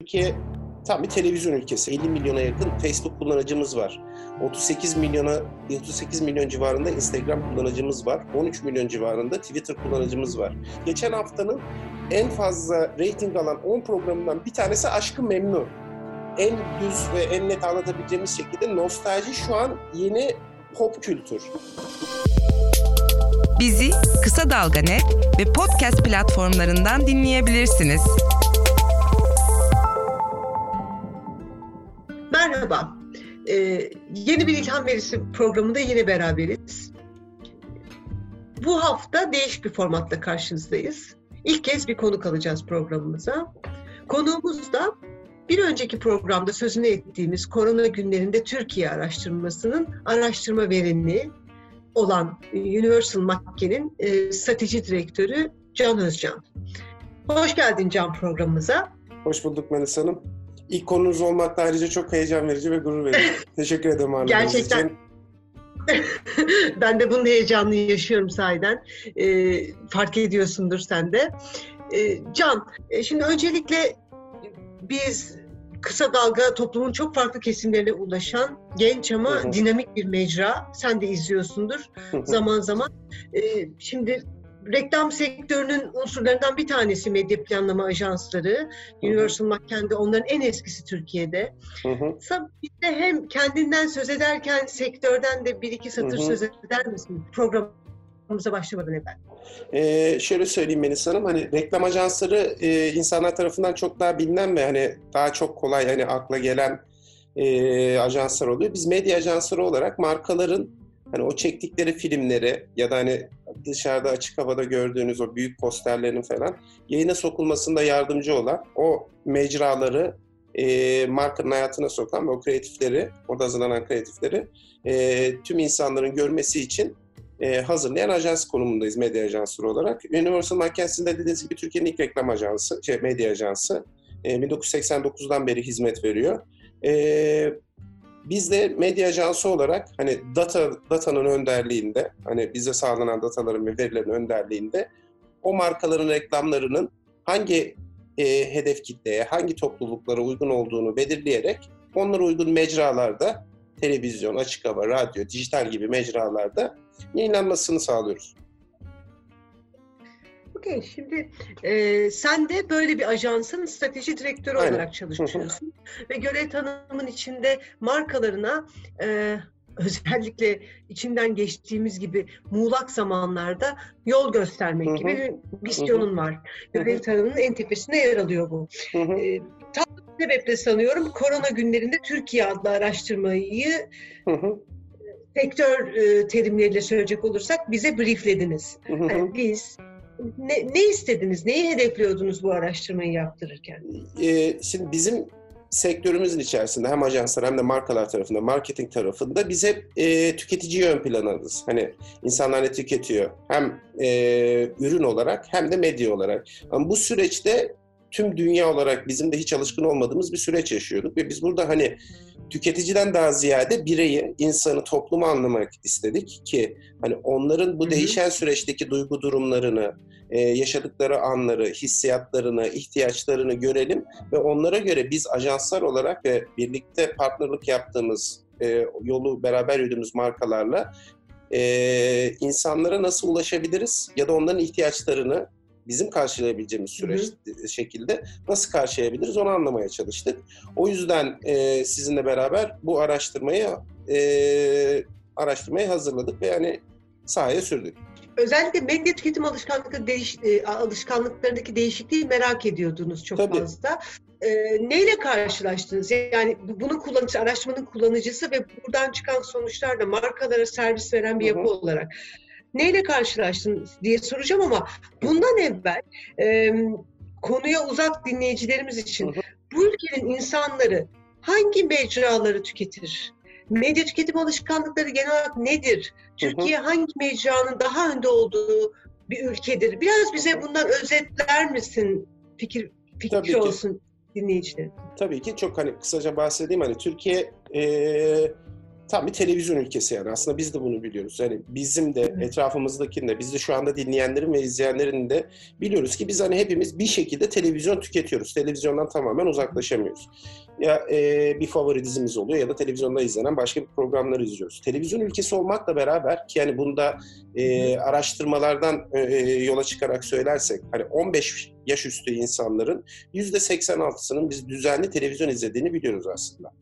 Türkiye tam bir televizyon ülkesi. 50 milyona yakın Facebook kullanıcımız var. 38 milyona 38 milyon civarında Instagram kullanıcımız var. 13 milyon civarında Twitter kullanıcımız var. Geçen haftanın en fazla rating alan 10 programından bir tanesi Aşkı Memnu. En düz ve en net anlatabileceğimiz şekilde nostalji şu an yeni pop kültür. Bizi Kısa Dalga Net ve podcast platformlarından dinleyebilirsiniz. Merhaba. Ee, yeni bir ilham verisi programında yine beraberiz. Bu hafta değişik bir formatla karşınızdayız. İlk kez bir konuk alacağız programımıza. Konuğumuz da bir önceki programda sözünü ettiğimiz korona günlerinde Türkiye araştırmasının araştırma vereni olan Universal Makke'nin e, strateji direktörü Can Özcan. Hoş geldin Can programımıza. Hoş bulduk Melis Hanım. İlk konunuz olmak da ayrıca çok heyecan verici ve gurur verici. Teşekkür ederim ağırladığınız Gerçekten. için. ben de bunun heyecanını yaşıyorum sahiden. E, fark ediyorsundur sen de. E, Can, e, şimdi öncelikle biz kısa dalga toplumun çok farklı kesimlerine ulaşan genç ama dinamik bir mecra. Sen de izliyorsundur zaman zaman. E, şimdi reklam sektörünün unsurlarından bir tanesi medya planlama ajansları. Universal McKen'de onların en eskisi Türkiye'de. Hı hı. Bir de hem kendinden söz ederken sektörden de bir iki satır hı hı. söz eder misin programımıza başlamadan evvel? Ee, şöyle söyleyeyim Melis Hanım, hani reklam ajansları e, insanlar tarafından çok daha bilinen ve hani daha çok kolay hani akla gelen e, ajanslar oluyor. Biz medya ajansları olarak markaların hani o çektikleri filmleri ya da hani dışarıda açık havada gördüğünüz o büyük posterlerin falan yayına sokulmasında yardımcı olan o mecraları e, markanın hayatına sokan ve o kreatifleri, orada hazırlanan kreatifleri e, tüm insanların görmesi için e, hazırlayan ajans konumundayız medya ajansı olarak. Universal Mackenzie'de dediğiniz gibi Türkiye'nin ilk reklam ajansı, şey, medya ajansı. E, 1989'dan beri hizmet veriyor. E, biz de medya ajansı olarak hani data datanın önderliğinde, hani bize sağlanan dataların ve verilerin önderliğinde o markaların reklamlarının hangi e, hedef kitleye, hangi topluluklara uygun olduğunu belirleyerek onlara uygun mecralarda televizyon, açık hava, radyo, dijital gibi mecralarda yayınlanmasını sağlıyoruz. Okey, şimdi e, sen de böyle bir ajansın strateji direktörü Aynen. olarak çalışıyorsun. Ve görev tanımın içinde markalarına e, özellikle içinden geçtiğimiz gibi muğlak zamanlarda yol göstermek gibi bir misyonun var. Görev tanımının en tepesinde yer alıyor bu. Hı hı. E, tam sebeple sanıyorum korona günlerinde Türkiye adlı araştırmayı sektör e, terimleriyle söyleyecek olursak bize brieflediniz. Hı hı. Yani biz ne, ne istediniz, neyi hedefliyordunuz bu araştırmayı yaptırırken? Ee, şimdi bizim sektörümüzün içerisinde hem ajanslar hem de markalar tarafında, marketing tarafında biz hep e, tüketiciyi ön plana alırız. Hani insanlar ne tüketiyor? Hem e, ürün olarak hem de medya olarak. Ama bu süreçte tüm dünya olarak bizim de hiç alışkın olmadığımız bir süreç yaşıyorduk ve biz burada hani tüketiciden daha ziyade bireyi, insanı, toplumu anlamak istedik ki hani onların bu değişen süreçteki duygu durumlarını, e, yaşadıkları anları, hissiyatlarını, ihtiyaçlarını görelim ve onlara göre biz ajanslar olarak ve birlikte partnerlik yaptığımız e, yolu beraber yürüdüğümüz markalarla e, insanlara nasıl ulaşabiliriz ya da onların ihtiyaçlarını bizim karşılayabileceğimiz süreç hı hı. şekilde nasıl karşılayabiliriz onu anlamaya çalıştık. O yüzden e, sizinle beraber bu araştırmayı e, araştırmayı hazırladık ve yani sahaya sürdük. Özellikle medya tüketim alışkanlıkları değiş, e, alışkanlıklarındaki değişikliği merak ediyordunuz çok Tabii. fazla. E, neyle karşılaştınız? Yani bunun kullanıcısı, araştırmanın kullanıcısı ve buradan çıkan sonuçlar da markalara servis veren bir yapı Hı-hı. olarak neyle karşılaştın diye soracağım ama bundan evvel e, konuya uzak dinleyicilerimiz için hı hı. bu ülkenin insanları hangi mecraları tüketir? Medya tüketim alışkanlıkları genel olarak nedir? Türkiye hı hangi mecranın daha önde olduğu bir ülkedir? Biraz bize bundan özetler misin? Fikir fikir Tabii olsun ki. dinleyicilerin. Tabii ki çok hani kısaca bahsedeyim hani Türkiye e, tam bir televizyon ülkesi yani. Aslında biz de bunu biliyoruz. Yani bizim de etrafımızdakinin de, biz de şu anda dinleyenlerin ve izleyenlerin de biliyoruz ki biz hani hepimiz bir şekilde televizyon tüketiyoruz. Televizyondan tamamen uzaklaşamıyoruz. Ya e, bir favori dizimiz oluyor ya da televizyonda izlenen başka bir programları izliyoruz. Televizyon ülkesi olmakla beraber ki yani bunda e, araştırmalardan e, yola çıkarak söylersek hani 15 yaş üstü insanların %86'sının biz düzenli televizyon izlediğini biliyoruz aslında.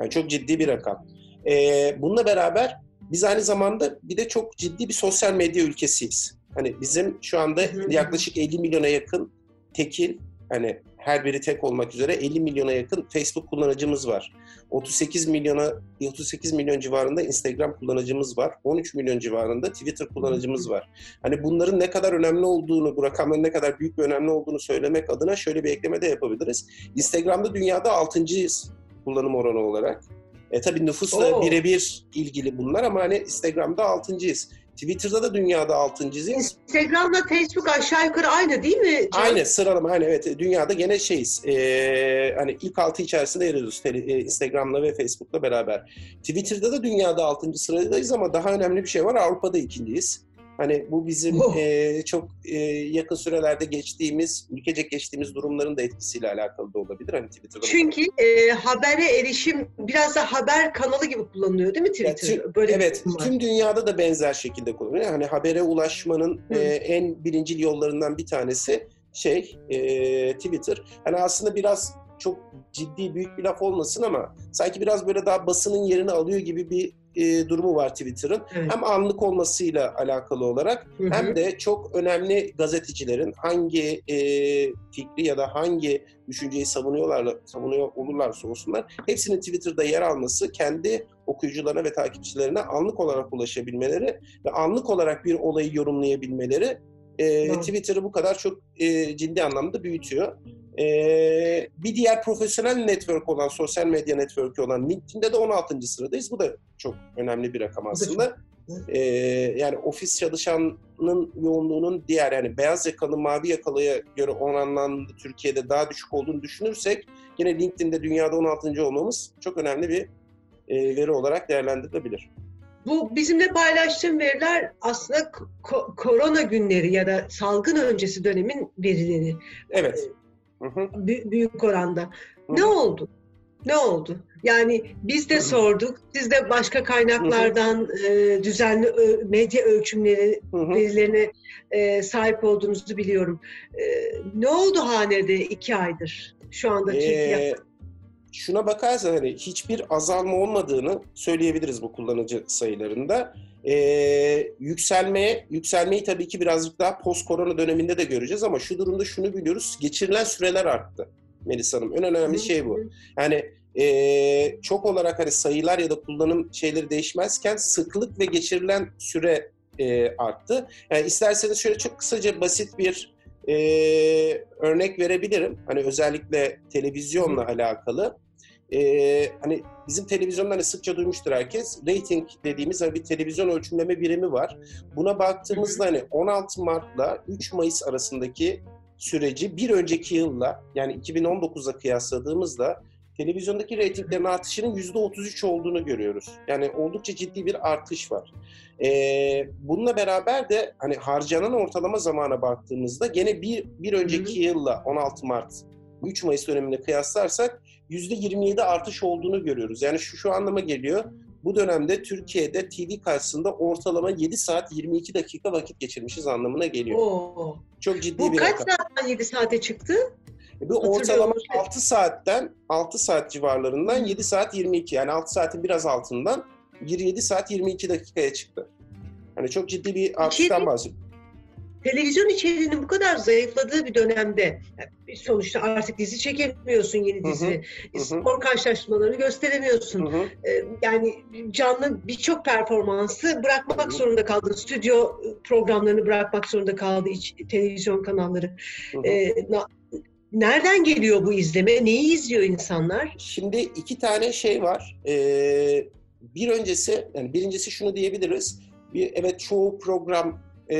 Yani çok ciddi bir rakam. Ee, bununla beraber biz aynı zamanda bir de çok ciddi bir sosyal medya ülkesiyiz. Hani bizim şu anda yaklaşık 50 milyona yakın tekil, hani her biri tek olmak üzere 50 milyona yakın Facebook kullanıcımız var. 38 milyona 38 milyon civarında Instagram kullanıcımız var. 13 milyon civarında Twitter kullanıcımız var. Hani bunların ne kadar önemli olduğunu, bu rakamların ne kadar büyük ve önemli olduğunu söylemek adına şöyle bir ekleme de yapabiliriz. Instagram'da dünyada 6.'yız kullanım oranı olarak. E tabii nüfusla Oo. birebir ilgili bunlar ama hani Instagram'da 6.'yız. Twitter'da da dünyada 6.'yız. Instagram'la Facebook aşağı yukarı aynı değil mi? Can? Aynı sıralama hani evet dünyada gene şeyiz. Ee, hani ilk altı içerisinde yer alıyoruz e, Instagram'la ve Facebook'la beraber. Twitter'da da dünyada altıncı sıradayız ama daha önemli bir şey var Avrupa'da ikinciyiz. Hani bu bizim Oh. e, çok e, yakın sürelerde geçtiğimiz, ülkecek geçtiğimiz durumların da etkisiyle alakalı da olabilir. Hani Twitter'da Çünkü e, habere erişim biraz da haber kanalı gibi kullanılıyor değil mi Twitter? tüm- Böyle evet, tüm dünyada da benzer şekilde kullanılıyor. Hani habere ulaşmanın Hı. e, en birincil yollarından bir tanesi şey e, Twitter. Hani aslında biraz çok ciddi büyük bir laf olmasın ama sanki biraz böyle daha basının yerini alıyor gibi bir e, durumu var Twitter'ın. Evet. Hem anlık olmasıyla alakalı olarak Hı hı. hem de çok önemli gazetecilerin hangi e, fikri ya da hangi düşünceyi savunuyorlar savunuyor olurlarsa olsunlar hepsinin Twitter'da yer alması kendi okuyucularına ve takipçilerine anlık olarak ulaşabilmeleri ve anlık olarak bir olayı yorumlayabilmeleri e. Twitter'ı bu kadar çok e, ciddi anlamda büyütüyor. E, bir diğer profesyonel network olan, sosyal medya network'ü olan LinkedIn'de de 16. sıradayız. Bu da çok önemli bir rakam da aslında. E, yani ofis çalışanının yoğunluğunun diğer yani beyaz yakalı, mavi yakalıya göre oranlandı Türkiye'de daha düşük olduğunu düşünürsek yine LinkedIn'de dünyada 16. olmamız çok önemli bir e, veri olarak değerlendirilebilir. Bu bizimle paylaştığın veriler aslında ko- korona günleri ya da salgın öncesi dönemin verileri Evet. Hı hı. bü- büyük oranda. Hı Ne oldu? Ne oldu? Yani biz de sorduk, siz de başka kaynaklardan e, düzenli ö- medya ölçümleri verilerine e, sahip olduğunuzu biliyorum. E, ne oldu hanede iki aydır şu anda Türkiye? Ee, şuna bakarsan hani hiçbir azalma olmadığını söyleyebiliriz bu kullanıcı sayılarında. Ee, yükselmeye, yükselmeyi tabii ki birazcık daha post korona döneminde de göreceğiz ama şu durumda şunu biliyoruz. Geçirilen süreler arttı Melis Hanım. En önemli şey bu. Yani e, çok olarak hani sayılar ya da kullanım şeyleri değişmezken sıklık ve geçirilen süre e, arttı. Yani isterseniz şöyle çok kısaca basit bir e, örnek verebilirim. Hani özellikle televizyonla alakalı. E, hani bizim televizyonda hani sıkça duymuştur herkes. Rating dediğimiz hani bir televizyon ölçümleme birimi var. Buna baktığımızda hani 16 Mart'la 3 Mayıs arasındaki süreci bir önceki yılla yani 2019'a kıyasladığımızda televizyondaki reytinglerin artışının %33 olduğunu görüyoruz. Yani oldukça ciddi bir artış var. Ee, bununla beraber de hani harcanan ortalama zamana baktığımızda gene bir, bir önceki yılla 16 Mart 3 Mayıs dönemine kıyaslarsak %27 artış olduğunu görüyoruz. Yani şu şu anlama geliyor. Bu dönemde Türkiye'de TV karşısında ortalama 7 saat 22 dakika vakit geçirmişiz anlamına geliyor. Oo. Çok ciddi Bu bir kaç rakam. saatten 7 saate çıktı? Bu Hatırlıyorum. ortalama 6 saatten 6 saat civarlarından 7 saat 22 yani 6 saatin biraz altından 27 saat 22 dakikaya çıktı. Hani çok ciddi bir artıştan İçerik- bahsediyoruz. Televizyon içeriğinin bu kadar zayıfladığı bir dönemde yani sonuçta artık dizi çekemiyorsun yeni Hı hı, dizi. hı. Spor karşılaşmalarını gösteremiyorsun. Hı hı. Ee, yani canlı birçok performansı bırakmak Hı hı. zorunda kaldı. Stüdyo programlarını bırakmak zorunda kaldı iç, televizyon kanalları. Hı hı. Ee, na- nereden geliyor bu izleme? Neyi izliyor insanlar? Şimdi iki tane şey var. Ee, bir öncesi, yani birincisi şunu diyebiliriz. Bir, evet çoğu program e,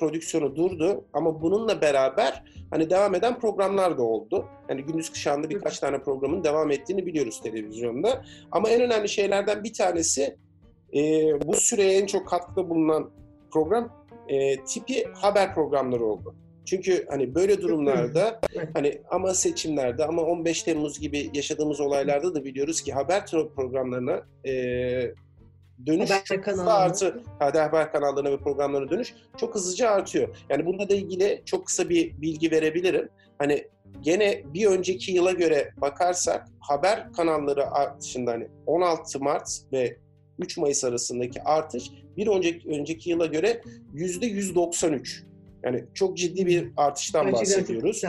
prodüksiyonu durdu ama bununla beraber hani devam eden programlar da oldu. Yani gündüz kuşağında birkaç tane programın devam ettiğini biliyoruz televizyonda. Ama en önemli şeylerden bir tanesi e, bu süreye en çok katkıda bulunan program e, tipi haber programları oldu. Çünkü hani böyle durumlarda hani ama seçimlerde ama 15 Temmuz gibi yaşadığımız olaylarda da biliyoruz ki haber programlarına e, dönüş haber çok hızlı artı haber kanallarına ve programlarına dönüş çok hızlıca artıyor. Yani bununla da ilgili çok kısa bir bilgi verebilirim. Hani gene bir önceki yıla göre bakarsak haber kanalları artışında hani 16 Mart ve 3 Mayıs arasındaki artış bir önceki önceki yıla göre yüzde 193. Yani çok ciddi bir artıştan Gerçekten bahsediyoruz.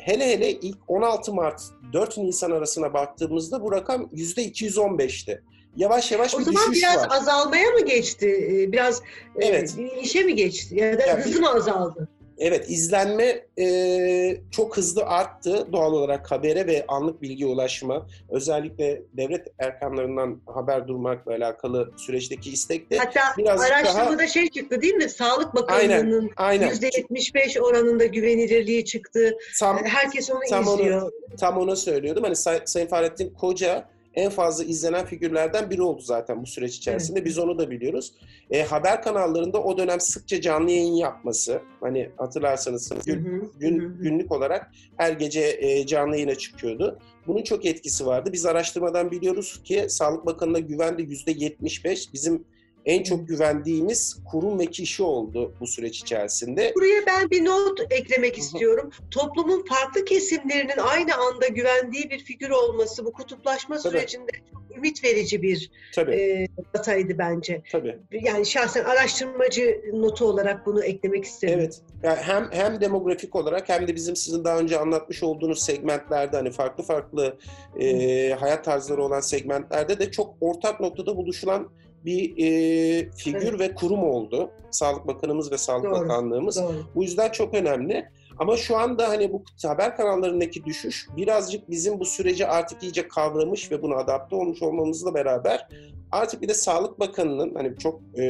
Hele hele ilk 16 Mart 4 Nisan arasına baktığımızda bu rakam yüzde 215'ti. Yavaş yavaş o bir düşüş var. O zaman biraz azalmaya mı geçti? Ee, biraz e, evet. işe mi geçti? Ya da yani, hızı mı azaldı? Evet, izlenme e, çok hızlı arttı doğal olarak habere ve anlık bilgi ulaşma. Özellikle devlet erkanlarından haber durmakla alakalı süreçteki istek de Hatta biraz araştırmada daha... şey çıktı değil mi? Sağlık Bakanlığı'nın %75 oranında güvenilirliği çıktı. Tam, Herkes onu tam izliyor. Onu, tam onu söylüyordum. Hani Say- Sayın Fahrettin Koca en fazla izlenen figürlerden biri oldu zaten bu süreç içerisinde. Evet. Biz onu da biliyoruz. E, haber kanallarında o dönem sıkça canlı yayın yapması, hani hatırlarsanız gün, gün, günlük olarak her gece e, canlı yayına çıkıyordu. Bunun çok etkisi vardı. Biz araştırmadan biliyoruz ki Sağlık Bakanı'na güvende %75. Bizim en çok güvendiğimiz kurum ve kişi oldu bu süreç içerisinde. Buraya ben bir not eklemek istiyorum. Toplumun farklı kesimlerinin aynı anda güvendiği bir figür olması bu kutuplaşma Tabii. sürecinde çok ümit verici bir Tabii. E, dataydı bence. Tabii. Yani şahsen araştırmacı notu olarak bunu eklemek istedim. Evet. Yani hem hem demografik olarak hem de bizim sizin daha önce anlatmış olduğunuz segmentlerde hani farklı farklı e, hayat tarzları olan segmentlerde de çok ortak noktada buluşulan bir e, figür evet. ve kurum oldu. Sağlık Bakanımız ve Sağlık doğru, Bakanlığımız. Doğru. Bu yüzden çok önemli. Ama şu anda hani bu haber kanallarındaki düşüş birazcık bizim bu süreci artık iyice kavramış ve buna adapte olmuş olmamızla beraber artık bir de Sağlık Bakanı'nın hani çok e,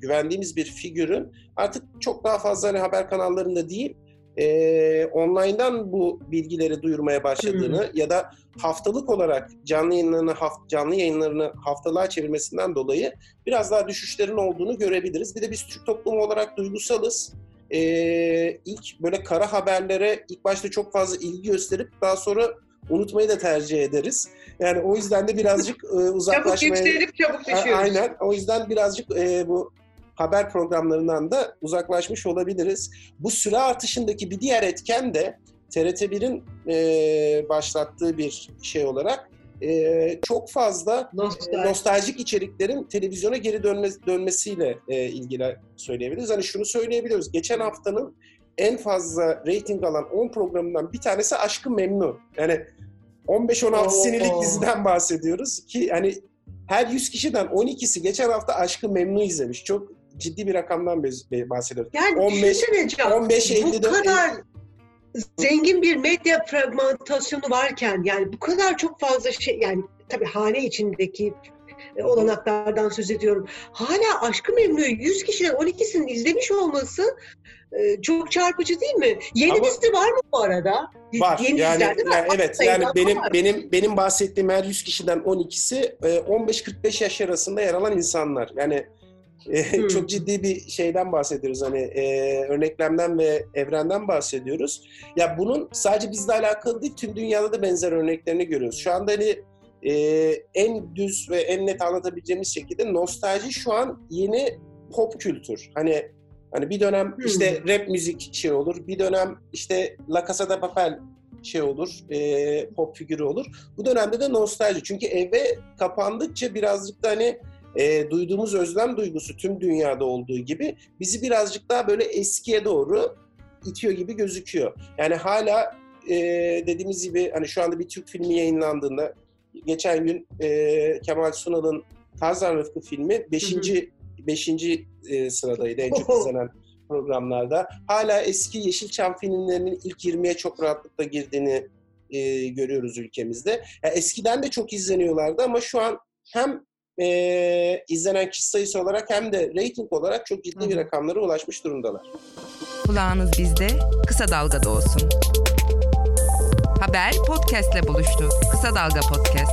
güvendiğimiz bir figürün artık çok daha fazla hani haber kanallarında değil e, online'dan bu bilgileri duyurmaya başladığını ya da haftalık olarak canlı yayınlarını haft, canlı yayınlarını haftalığa çevirmesinden dolayı biraz daha düşüşlerin olduğunu görebiliriz. Bir de biz Türk toplumu olarak duygusalız. E, ilk böyle kara haberlere ilk başta çok fazla ilgi gösterip daha sonra unutmayı da tercih ederiz. Yani o yüzden de birazcık e, uzaklaşmaya... Çabuk yükselip çabuk düşüyoruz. Aynen. O yüzden birazcık e, bu haber programlarından da uzaklaşmış olabiliriz. Bu süre artışındaki bir diğer etken de TRT1'in e, başlattığı bir şey olarak e, çok fazla Nostalji. nostaljik içeriklerin televizyona geri dönme, dönmesiyle e, ilgili söyleyebiliriz. Hani şunu söyleyebiliyoruz. Geçen haftanın en fazla reyting alan 10 programından bir tanesi Aşkı Memnu. Yani 15-16 senelik diziden bahsediyoruz ki hani her 100 kişiden 12'si geçen hafta Aşkı Memnu izlemiş. Çok ciddi bir rakamdan bahsediyoruz. Yani 15, Can, 15 bu kadar zengin bir medya fragmentasyonu varken yani bu kadar çok fazla şey yani tabii hane içindeki e, olanaklardan söz ediyorum. Hala Aşkı Memnu'yu 100 kişiden 12'sinin izlemiş olması e, çok çarpıcı değil mi? Yeni Ama, dizi var mı bu arada? Var. Yeni yani, yani evet yani benim var. benim benim bahsettiğim her 100 kişiden 12'si 15-45 e, yaş arasında yer alan insanlar. Yani hmm. çok ciddi bir şeyden bahsediyoruz. Hani e, örneklemden ve evrenden bahsediyoruz. Ya bunun sadece bizle alakalı değil, tüm dünyada da benzer örneklerini görüyoruz. Şu anda hani e, en düz ve en net anlatabileceğimiz şekilde nostalji şu an yeni pop kültür. Hani hani bir dönem işte rap müzik şey olur, bir dönem işte La Casa de Papel şey olur, e, pop figürü olur. Bu dönemde de nostalji. Çünkü eve kapandıkça birazcık da hani e, duyduğumuz özlem duygusu tüm dünyada olduğu gibi bizi birazcık daha böyle eskiye doğru itiyor gibi gözüküyor. Yani hala e, dediğimiz gibi hani şu anda bir Türk filmi yayınlandığında geçen gün e, Kemal Sunal'ın Tarzan Rıfkı filmi 5. 5. E, sıradaydı en çok izlenen programlarda. Hala eski Yeşilçam filmlerinin ilk 20'ye çok rahatlıkla girdiğini e, görüyoruz ülkemizde. Yani eskiden de çok izleniyorlardı ama şu an hem e, izlenen kişi sayısı olarak hem de rating olarak çok ciddi bir rakamlara ulaşmış durumdalar. Kulağınız bizde, kısa dalgada olsun. Haber podcastle buluştu. Kısa Dalga Podcast.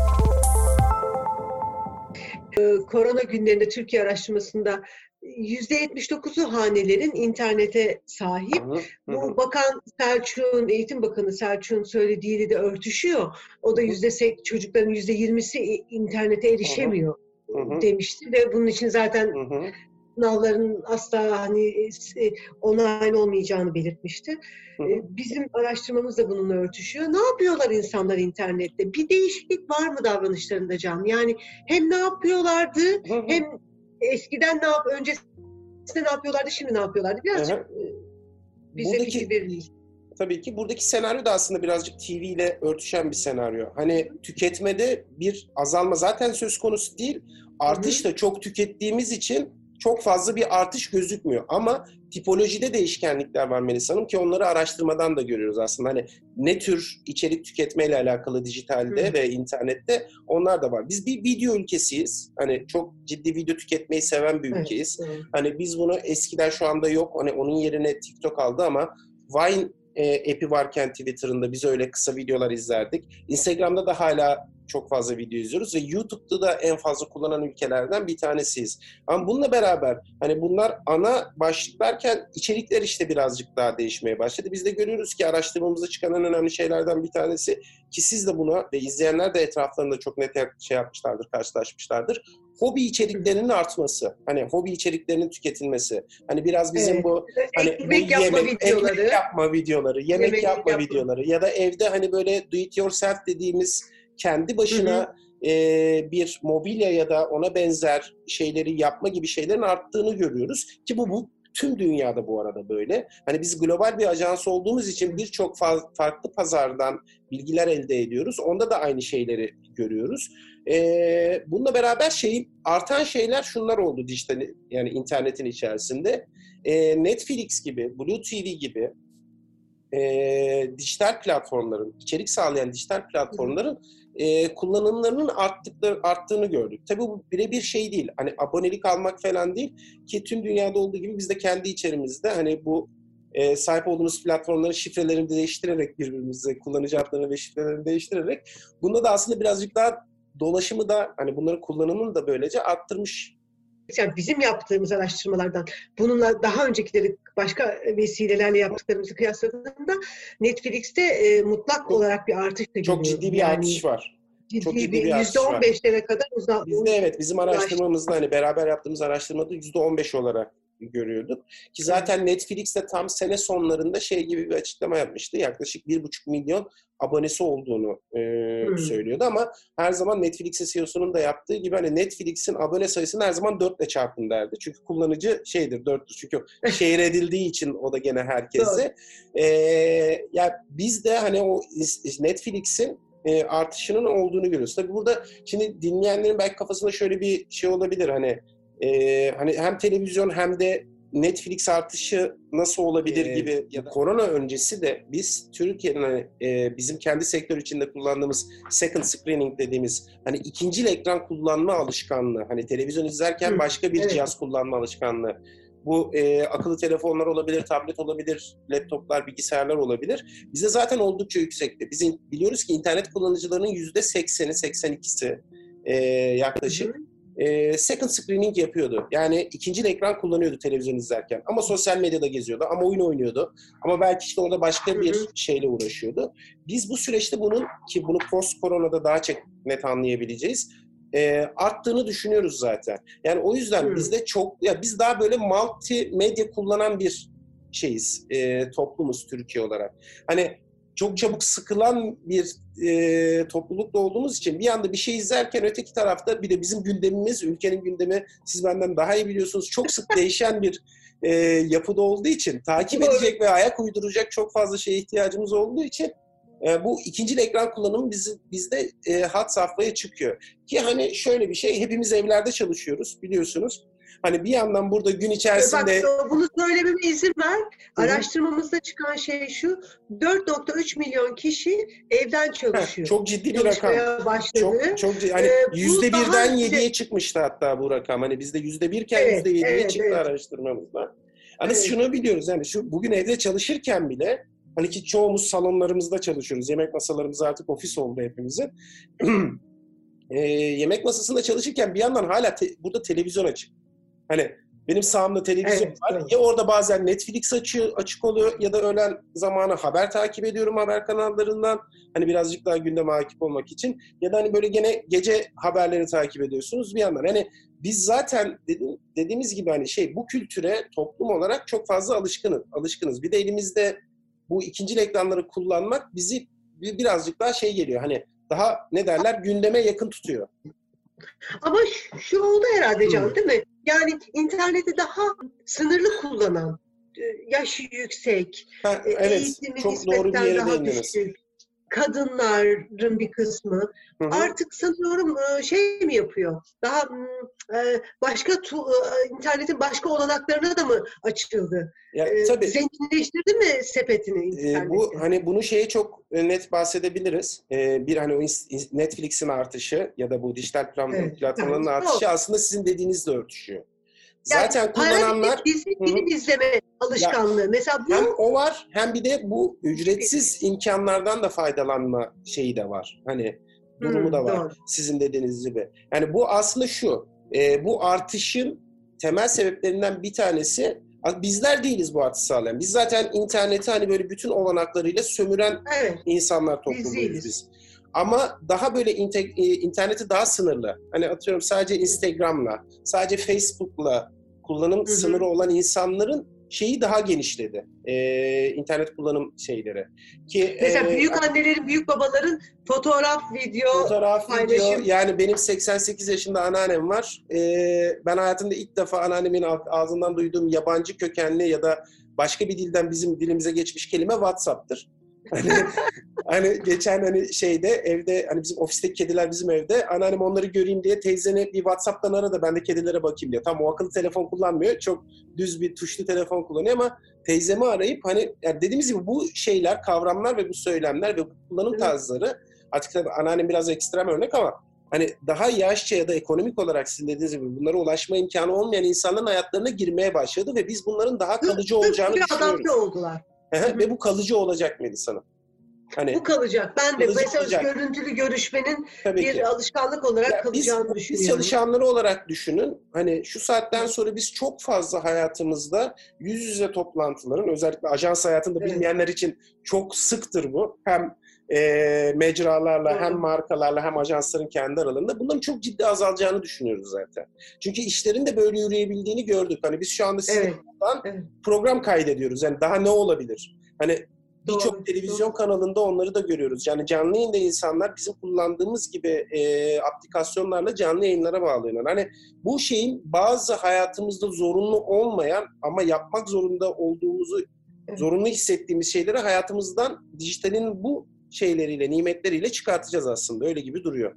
Ee, korona günlerinde Türkiye araştırmasında %79'u hanelerin internete sahip. Hı hı. Bu Bakan Selçuk'un, Eğitim Bakanı Selçuk'un söylediğiyle de örtüşüyor. O da yüzde çocukların %20'si internete erişemiyor hı hı. demişti ve bunun için zaten hı hı sınavların asla hani e, online olmayacağını belirtmişti. Hı hı. E, bizim araştırmamız da bununla örtüşüyor. Ne yapıyorlar insanlar internette? Bir değişiklik var mı davranışlarında Can? Yani hem ne yapıyorlardı hı hı. hem eskiden ne yap öncesinde ne yapıyorlardı şimdi ne yapıyorlardı? Birazcık hı hı. E, bize Buradaki... tabii ki. Buradaki senaryo da aslında birazcık TV ile örtüşen bir senaryo. Hani tüketmede bir azalma zaten söz konusu değil. Artış da çok tükettiğimiz için çok fazla bir artış gözükmüyor. Ama tipolojide değişkenlikler var Melisa Hanım ki onları araştırmadan da görüyoruz aslında. Hani ne tür içerik tüketmeyle alakalı dijitalde Hı. ve internette onlar da var. Biz bir video ülkesiyiz. Hani çok ciddi video tüketmeyi seven bir ülkeyiz. Hani biz bunu eskiden şu anda yok. Hani onun yerine TikTok aldı ama Vine e, app'i varken Twitter'ında biz öyle kısa videolar izlerdik. Instagram'da da hala çok fazla video izliyoruz ve YouTube'da da en fazla kullanan ülkelerden bir tanesiyiz. Ama bununla beraber hani bunlar ana başlıklarken içerikler işte birazcık daha değişmeye başladı. Biz de görüyoruz ki araştırmamızda çıkan en önemli şeylerden bir tanesi ki siz de buna ve izleyenler de etraflarında çok net şey yapmışlardır, karşılaşmışlardır hobi içeriklerinin artması. Hani hobi içeriklerinin tüketilmesi. Hani biraz bizim evet. bu hani ekmek bu yapma yemek, videoları, ekmek yapma videoları, yemek, yemek yapma, yapma videoları ya da evde hani böyle do it yourself dediğimiz kendi başına hı hı. E, bir mobilya ya da ona benzer şeyleri yapma gibi şeylerin arttığını görüyoruz ki bu bu tüm dünyada bu arada böyle. Hani biz global bir ajans olduğumuz için birçok farklı pazardan bilgiler elde ediyoruz. Onda da aynı şeyleri görüyoruz. Ee, bununla beraber şeyin artan şeyler şunlar oldu dijital yani internetin içerisinde. Ee, Netflix gibi, Blue TV gibi e, dijital platformların, içerik sağlayan dijital platformların e, kullanımlarının arttıkları, arttığını gördük. Tabii bu birebir şey değil. Hani abonelik almak falan değil ki tüm dünyada olduğu gibi biz de kendi içerimizde hani bu e, sahip olduğumuz platformların şifrelerini değiştirerek birbirimize kullanıcı adlarını ve şifrelerini değiştirerek bunda da aslında birazcık daha dolaşımı da hani bunların kullanımını da böylece arttırmış yani bizim yaptığımız araştırmalardan bununla daha öncekileri başka vesilelerle yaptıklarımızı kıyasladığında Netflix'te e, mutlak olarak bir artış da Çok ciddi bir yani, artış var. Ciddi Çok ciddi bir, bir artış var. %15'lere kadar uzak. Bizde evet bizim araştırmamızda hani beraber yaptığımız araştırmada %15 olarak görüyorduk. Ki zaten Netflix de tam sene sonlarında şey gibi bir açıklama yapmıştı. Yaklaşık bir buçuk milyon abonesi olduğunu e, hmm. söylüyordu ama her zaman Netflix'in CEO'sunun da yaptığı gibi hani Netflix'in abone sayısını her zaman dörtle çarpın derdi. Çünkü kullanıcı şeydir dörttür. Çünkü şehir edildiği için o da gene herkese. e, yani biz de hani o Netflix'in e, artışının olduğunu görüyoruz. Tabii burada şimdi dinleyenlerin belki kafasında şöyle bir şey olabilir hani e, hani hem televizyon hem de Netflix artışı nasıl olabilir ee, gibi ya da korona öncesi de biz Türkiye'nin hani, e, bizim kendi sektör içinde kullandığımız second screening dediğimiz hani ikinci ekran kullanma alışkanlığı hani televizyon izlerken Hı, başka bir evet. cihaz kullanma alışkanlığı bu e, akıllı telefonlar olabilir, tablet olabilir, laptoplar, bilgisayarlar olabilir. Bize zaten oldukça yüksekti. Biz biliyoruz ki internet kullanıcılarının yüzde 80'i, 82'si e, yaklaşık hı e, second screening yapıyordu. Yani ikinci ekran kullanıyordu televizyon izlerken. Ama sosyal medyada geziyordu. Ama oyun oynuyordu. Ama belki işte orada başka bir şeyle uğraşıyordu. Biz bu süreçte bunun ki bunu post koronada daha çok net anlayabileceğiz. E, arttığını düşünüyoruz zaten. Yani o yüzden hmm. bizde çok ya biz daha böyle multi medya kullanan bir şeyiz. E, toplumuz Türkiye olarak. Hani çok çabuk sıkılan bir e, toplulukta olduğumuz için bir anda bir şey izlerken öteki tarafta bir de bizim gündemimiz, ülkenin gündemi siz benden daha iyi biliyorsunuz çok sık değişen bir e, yapıda olduğu için takip edecek ve ayak uyduracak çok fazla şeye ihtiyacımız olduğu için e, bu ikinci ekran kullanımı biz, bizde e, hat safhaya çıkıyor. Ki hani şöyle bir şey hepimiz evlerde çalışıyoruz biliyorsunuz. Hani bir yandan burada gün içerisinde... Bak bunu söylememe izin ver. Araştırmamızda çıkan şey şu. 4.3 milyon kişi evden çalışıyor. çok ciddi bir rakam. Başladı. Çok, çok ciddi. Hani ee, yüzde birden yediye çıkmıştı hatta bu rakam. Hani bizde yüzde birken yüzde yediye evet, çıktı evet. araştırmamızda. Hani evet. şunu biliyoruz yani şu bugün evde çalışırken bile hani ki çoğumuz salonlarımızda çalışıyoruz. Yemek masalarımız artık ofis oldu hepimizin. e, yemek masasında çalışırken bir yandan hala te, burada televizyon açık. Hani benim sağımda televizyon evet, var. Evet. Ya orada bazen Netflix açıyor, açık oluyor ya da öğlen zamanı haber takip ediyorum haber kanallarından. Hani birazcık daha gündeme hakim olmak için. Ya da hani böyle gene gece haberleri takip ediyorsunuz bir yandan. Hani biz zaten dedim, dediğimiz gibi hani şey bu kültüre toplum olarak çok fazla alışkınız. alışkınız. Bir de elimizde bu ikinci ekranları kullanmak bizi birazcık daha şey geliyor. Hani daha ne derler gündeme yakın tutuyor. Ama şu oldu herhalde Can değil mi? Yani interneti daha sınırlı kullanan, e, yaşı yüksek, ha, evet, eğitimi çok doğru bir yere daha düşük, kadınların bir kısmı hı hı. artık sanıyorum e, şey mi yapıyor? Daha e, başka tu, internetin başka olanaklarına da mı açıldı? Ya, tabii. Zenginleştirdi mi sepetini interneti? Bu hani bunu şeye çok net bahsedebiliriz. Bir hani o Netflix'in artışı ya da bu dijital evet, platformların evet, artışı aslında sizin dediğinizle örtüşüyor. Zaten yani, kullananlar dizi film izleme alışkanlığı. Ya, Mesela bu hem o var hem bir de bu ücretsiz imkanlardan da faydalanma şeyi de var. Hani durumu hmm, da var. Doğru. Sizin dediğiniz gibi. Yani bu aslında şu. E, bu artışın temel sebeplerinden bir tanesi bizler değiliz bu artışı sağlayan. Biz zaten interneti hani böyle bütün olanaklarıyla sömüren evet. insanlar topluluğuyuz biz. Ama daha böyle e, interneti daha sınırlı. Hani atıyorum sadece Instagram'la, sadece Facebook'la kullanım hı hı. sınırı olan insanların şeyi daha genişledi. Ee, internet kullanım şeyleri. Ki mesela e, büyük annelerin, büyük babaların fotoğraf, video fotoğraf, paylaşım. video. Yani benim 88 yaşında anneannem var. Ee, ben hayatımda ilk defa anneannemin ağzından duyduğum yabancı kökenli ya da başka bir dilden bizim dilimize geçmiş kelime WhatsApp'tır. Hani, hani geçen hani şeyde evde hani bizim ofisteki kediler bizim evde. Anneannem onları göreyim diye teyzeni bir WhatsApp'tan ara da ben de kedilere bakayım diye. Tam o akıllı telefon kullanmıyor. Çok düz bir tuşlu telefon kullanıyor ama teyzemi arayıp hani yani dediğimiz gibi bu şeyler, kavramlar ve bu söylemler ve bu kullanım tarzları artık tabii anneannem biraz ekstrem örnek ama hani daha yaşça ya da ekonomik olarak sizin dediğiniz gibi bunlara ulaşma imkanı olmayan insanların hayatlarına girmeye başladı ve biz bunların daha kalıcı olacağını düşünüyoruz. oldular. Ve bu kalıcı olacak Melis Hanım. Hani, bu kalacak. Ben de mesaj olacak. görüntülü görüşmenin Tabii bir ki. alışkanlık olarak ya kalacağını biz, düşünüyorum. Biz çalışanları olarak düşünün. Hani şu saatten sonra biz çok fazla hayatımızda yüz yüze toplantıların özellikle ajans hayatında evet. bilmeyenler için çok sıktır bu. Hem e, mecralarla evet. hem markalarla hem ajansların kendi aralarında bunların çok ciddi azalacağını düşünüyoruz zaten. Çünkü işlerin de böyle yürüyebildiğini gördük. Hani biz şu anda sizinle evet. evet. program kaydediyoruz. Yani daha ne olabilir? Hani birçok televizyon doğru. kanalında onları da görüyoruz. Yani canlı yayında insanlar bizim kullandığımız gibi e, aplikasyonlarla canlı yayınlara bağlanıyorlar. Hani bu şeyin bazı hayatımızda zorunlu olmayan ama yapmak zorunda olduğumuzu evet. zorunlu hissettiğimiz şeyleri hayatımızdan dijitalin bu şeyleriyle, nimetleriyle çıkartacağız aslında. Öyle gibi duruyor.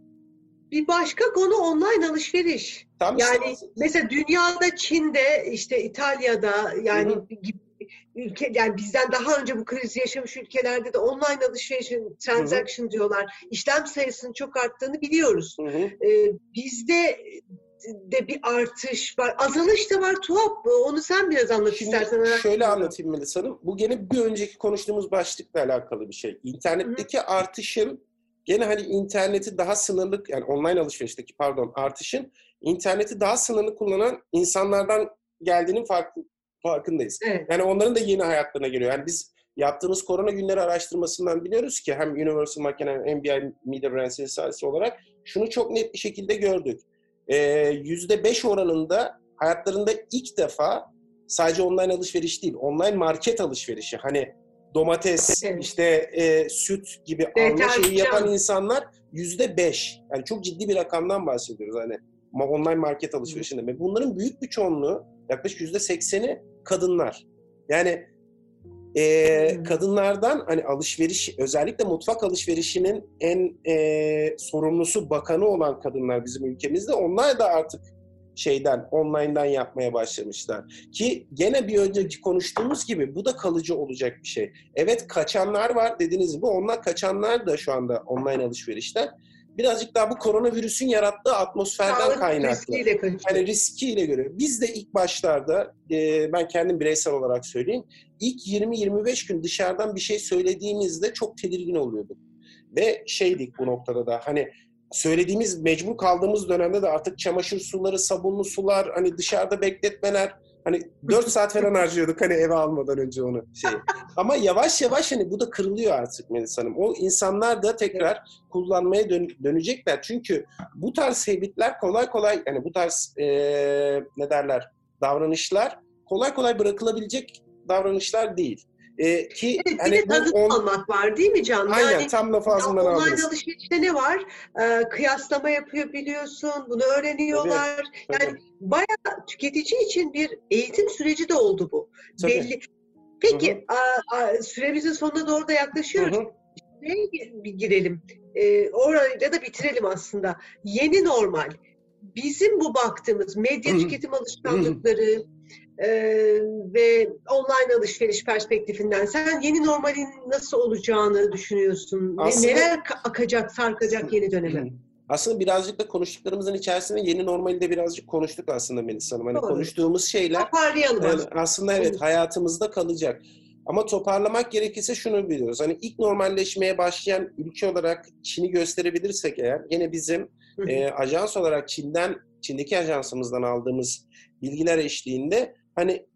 Bir başka konu online alışveriş. Tam yani işte. mesela dünyada Çin'de işte İtalya'da yani Hı-hı. Ülke yani bizden daha önce bu krizi yaşamış ülkelerde de online alışveriş transaction Hı-hı. diyorlar. İşlem sayısının çok arttığını biliyoruz. Ee, bizde de bir artış var. Azalış da var tuhaf. Onu sen biraz anlat Şimdi istersen. Şöyle anlatayım Melisa Hanım. Bu gene bir önceki konuştuğumuz başlıkla alakalı bir şey. İnternetteki Hı-hı. artışın gene hani interneti daha sınırlı yani online alışverişteki pardon artışın interneti daha sınırlı kullanan insanlardan geldiğinin farkı, farkındayız. Evet. Yani onların da yeni hayatlarına geliyor. Yani biz yaptığımız korona günleri araştırmasından biliyoruz ki hem Universal Makine hem MBI Media Brands Insights olarak şunu çok net bir şekilde gördük. %5 oranında hayatlarında ilk defa sadece online alışveriş değil, online market alışverişi. Hani domates, evet. işte e, süt gibi alma şeyi yapan insanlar yüzde beş. Yani çok ciddi bir rakamdan bahsediyoruz hani online market alışverişinde. Ve bunların büyük bir çoğunluğu yaklaşık yüzde sekseni kadınlar. Yani e, kadınlardan hani alışveriş özellikle mutfak alışverişinin en e, sorumlusu bakanı olan kadınlar bizim ülkemizde onlar da artık şeyden, online'dan yapmaya başlamışlar. Ki gene bir önceki konuştuğumuz gibi bu da kalıcı olacak bir şey. Evet kaçanlar var dediğiniz gibi onlar kaçanlar da şu anda online alışverişten. Birazcık daha bu koronavirüsün yarattığı atmosferden Sağlık kaynaklı. riskiyle kaçıyor. Hani riskiyle göre. Biz de ilk başlarda e, ben kendim bireysel olarak söyleyeyim. İlk 20-25 gün dışarıdan bir şey söylediğimizde çok tedirgin oluyorduk. Ve şeydik bu noktada da hani söylediğimiz mecbur kaldığımız dönemde de artık çamaşır suları, sabunlu sular, hani dışarıda bekletmeler hani 4 saat falan harcıyorduk hani eve almadan önce onu şey. Ama yavaş yavaş hani bu da kırılıyor artık Melis Hanım. O insanlar da tekrar kullanmaya dön- dönecekler. Çünkü bu tarz habitler kolay kolay yani bu tarz eee, ne derler davranışlar kolay kolay bırakılabilecek davranışlar değil. Eee, ki Evet, bir hani de bu tadını on- almak var değil mi Can? aynen Yani tam lafı ağzımdan online aldınız. alışverişte ne var? Ee, kıyaslama yapıyor biliyorsun, bunu öğreniyorlar. Tabii. Yani bayağı tüketici için bir eğitim süreci de oldu bu. Tabii. Belli. Peki, a- a- süremizin sonuna doğru da yaklaşıyoruz. Hı hı. Bir girelim? Ee, orayla da bitirelim aslında. Yeni normal. Bizim bu baktığımız medya Hı hı. tüketim alışkanlıkları e, ve online alışveriş perspektifinden sen yeni normalin nasıl olacağını düşünüyorsun? Ne- Aslında- Neler ka- akacak, sarkacak yeni döneme? Aslında birazcık da konuştuklarımızın içerisinde yeni normali de birazcık konuştuk aslında Melis Hanım. Hani Doğru. konuştuğumuz şeyler Toparlayalım yani aslında. aslında evet Olur. hayatımızda kalacak. Ama toparlamak gerekirse şunu biliyoruz. Hani ilk normalleşmeye başlayan ülke olarak Çin'i gösterebilirsek eğer yine bizim e, ajans olarak Çin'den Çin'deki ajansımızdan aldığımız bilgiler eşliğinde hani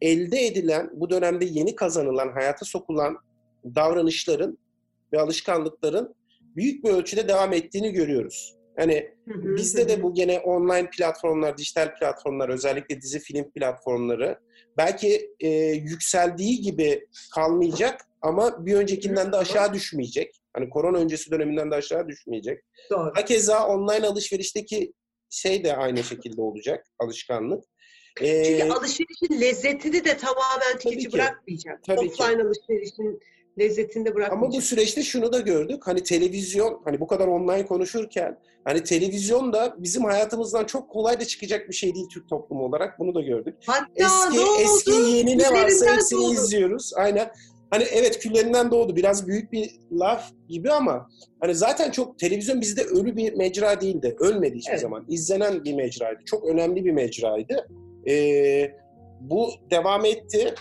elde edilen bu dönemde yeni kazanılan hayata sokulan davranışların ve alışkanlıkların büyük bir ölçüde devam ettiğini görüyoruz. Hani hı, Bizde de bu gene online platformlar, dijital platformlar, özellikle dizi film platformları belki e, yükseldiği gibi kalmayacak ama bir öncekinden de aşağı düşmeyecek. Hani korona öncesi döneminden de aşağı düşmeyecek. Doğru. Hakeza online alışverişteki şey de aynı şekilde olacak alışkanlık. E, Çünkü alışverişin lezzetini de tamamen tüketici ki. bırakmayacak. Tabii ki. Offline alışverişin lezzetini de bırakmayacak. Ama bu süreçte şunu da gördük. Hani televizyon, hani bu kadar online konuşurken hani televizyon da bizim hayatımızdan çok kolay da çıkacak bir şey değil Türk toplumu olarak. Bunu da gördük. Hatta Eski ne oldu? eski yeni ne varsa hepsini doğdu. izliyoruz. Aynen. Hani evet küllerinden doğdu. Biraz büyük bir laf gibi ama hani zaten çok televizyon bizde ölü bir mecra değildi. Ölmedi hiçbir Evet. zaman. İzlenen bir mecraydı. Çok önemli bir mecraydı. Ee, bu devam etti.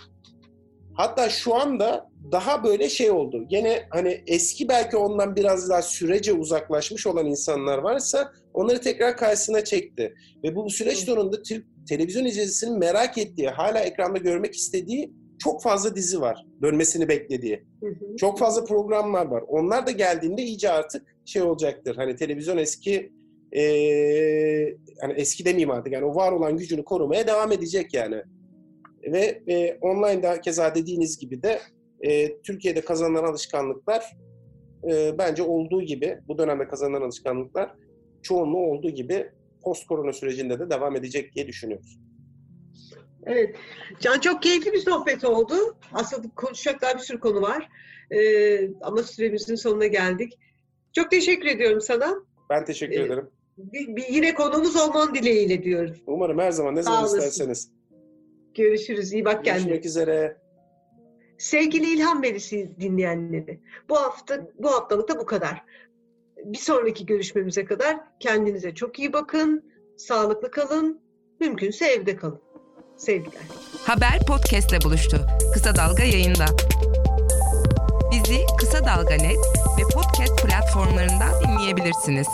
Hatta şu anda daha böyle şey oldu. Gene hani eski belki ondan biraz daha sürece uzaklaşmış olan insanlar varsa onları tekrar karşısına çekti. Ve bu süreç sonunda Türk televizyon izleyicisinin merak ettiği, hala ekranda görmek istediği çok fazla dizi var. Dönmesini beklediği. Hı hı. Çok fazla programlar var. Onlar da geldiğinde iyice artık şey olacaktır. Hani televizyon eski eee hani eski demeyeyim artık. Yani o var olan gücünü korumaya devam edecek yani. Ve e, online'da keza dediğiniz gibi de e, Türkiye'de kazanılan alışkanlıklar e, bence olduğu gibi bu dönemde kazanılan alışkanlıklar çoğunluğu olduğu gibi post korona sürecinde de devam edecek diye düşünüyoruz. Evet. Can çok keyifli bir sohbet oldu. Aslında konuşacak daha bir sürü konu var. Ee, ama süremizin sonuna geldik. Çok teşekkür ediyorum sana. Ben teşekkür Evet. ederim. Bir, bir yine konuğumuz olman dileğiyle diyoruz. Umarım her zaman ne zaman isterseniz. Görüşürüz. İyi bak kendine. Görüşmek üzere. Sevgili İlham Verisi dinleyenleri, bu hafta bu haftalık da bu kadar. Bir sonraki görüşmemize kadar kendinize çok iyi bakın, sağlıklı kalın, mümkünse evde kalın. Sevgiler. Haber podcastle buluştu. Kısa Dalga yayında. Bizi Kısa Dalga Net ve podcast platformlarından dinleyebilirsiniz.